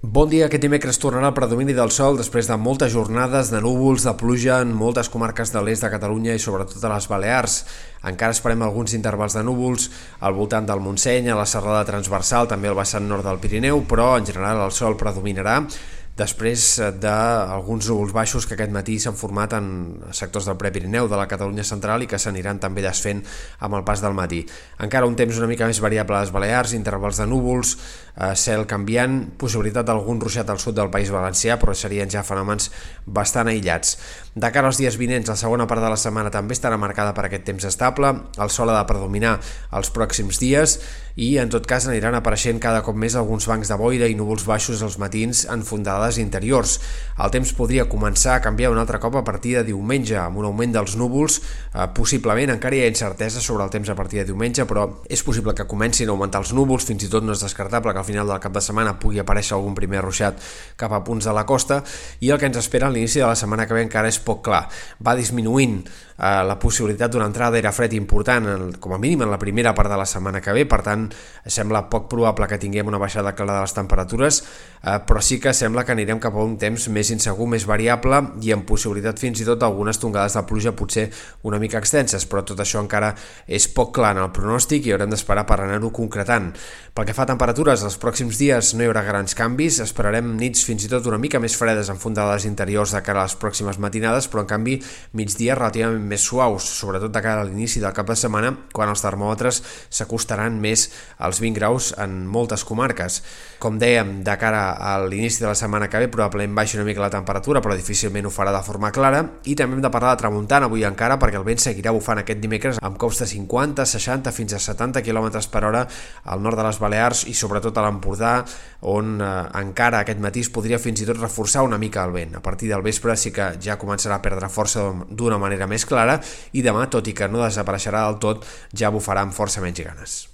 Bon dia. Aquest dimecres tornarà el predomini del sol després de moltes jornades de núvols, de pluja en moltes comarques de l'est de Catalunya i sobretot a les Balears. Encara esperem alguns intervals de núvols al voltant del Montseny, a la serrada transversal, també al vessant nord del Pirineu, però en general el sol predominarà després d'alguns núvols baixos que aquest matí s'han format en sectors del Prepirineu, de la Catalunya central i que s'aniran també desfent amb el pas del matí. Encara un temps una mica més variable a les Balears, intervals de núvols, eh, cel canviant, possibilitat d'algun ruixat al sud del País Valencià, però serien ja fenòmens bastant aïllats. De cara als dies vinents, la segona part de la setmana també estarà marcada per aquest temps estable, el sol ha de predominar els pròxims dies i en tot cas aniran apareixent cada cop més alguns bancs de boira i núvols baixos als matins en fondades interiors. El temps podria començar a canviar un altre cop a partir de diumenge, amb un augment dels núvols, eh, possiblement encara hi ha incertesa sobre el temps a partir de diumenge, però és possible que comencin a augmentar els núvols, fins i tot no és descartable que al final del cap de setmana pugui aparèixer algun primer ruixat cap a punts de la costa i el que ens espera a l'inici de la setmana que ve encara és poc clar. Va disminuint eh, la possibilitat d'una entrada d'aire fred important, com a mínim en la primera part de la setmana que ve, per tant sembla poc probable que tinguem una baixada clara de les temperatures, eh, però sí que sembla que anirem cap a un temps més insegur, més variable i amb possibilitat fins i tot algunes tongades de pluja potser una mica extenses, però tot això encara és poc clar en el pronòstic i haurem d'esperar per anar-ho concretant. Pel que fa a temperatures, els pròxims dies no hi haurà grans canvis, esperarem nits fins i tot una mica més fredes en fundades interiors de cara a les pròximes matinades, però en canvi migdia relativament més suaus, sobretot de cara a l'inici del cap de setmana, quan els termòmetres s'acostaran més als 20 graus en moltes comarques. Com dèiem, de cara a l'inici de la setmana que ve probablement baixi una mica la temperatura, però difícilment ho farà de forma clara, i també hem de parlar de tramuntana avui encara, perquè el vent seguirà bufant aquest dimecres amb cops de 50, 60, fins a 70 km per hora al nord de les Balears i sobretot a l'Empordà, on eh, encara aquest matí es podria fins i tot reforçar una mica el vent. A partir del vespre sí que ja començarà a perdre força d'una manera més clara i demà, tot i que no desapareixerà del tot, ja bufarà amb força menys ganes.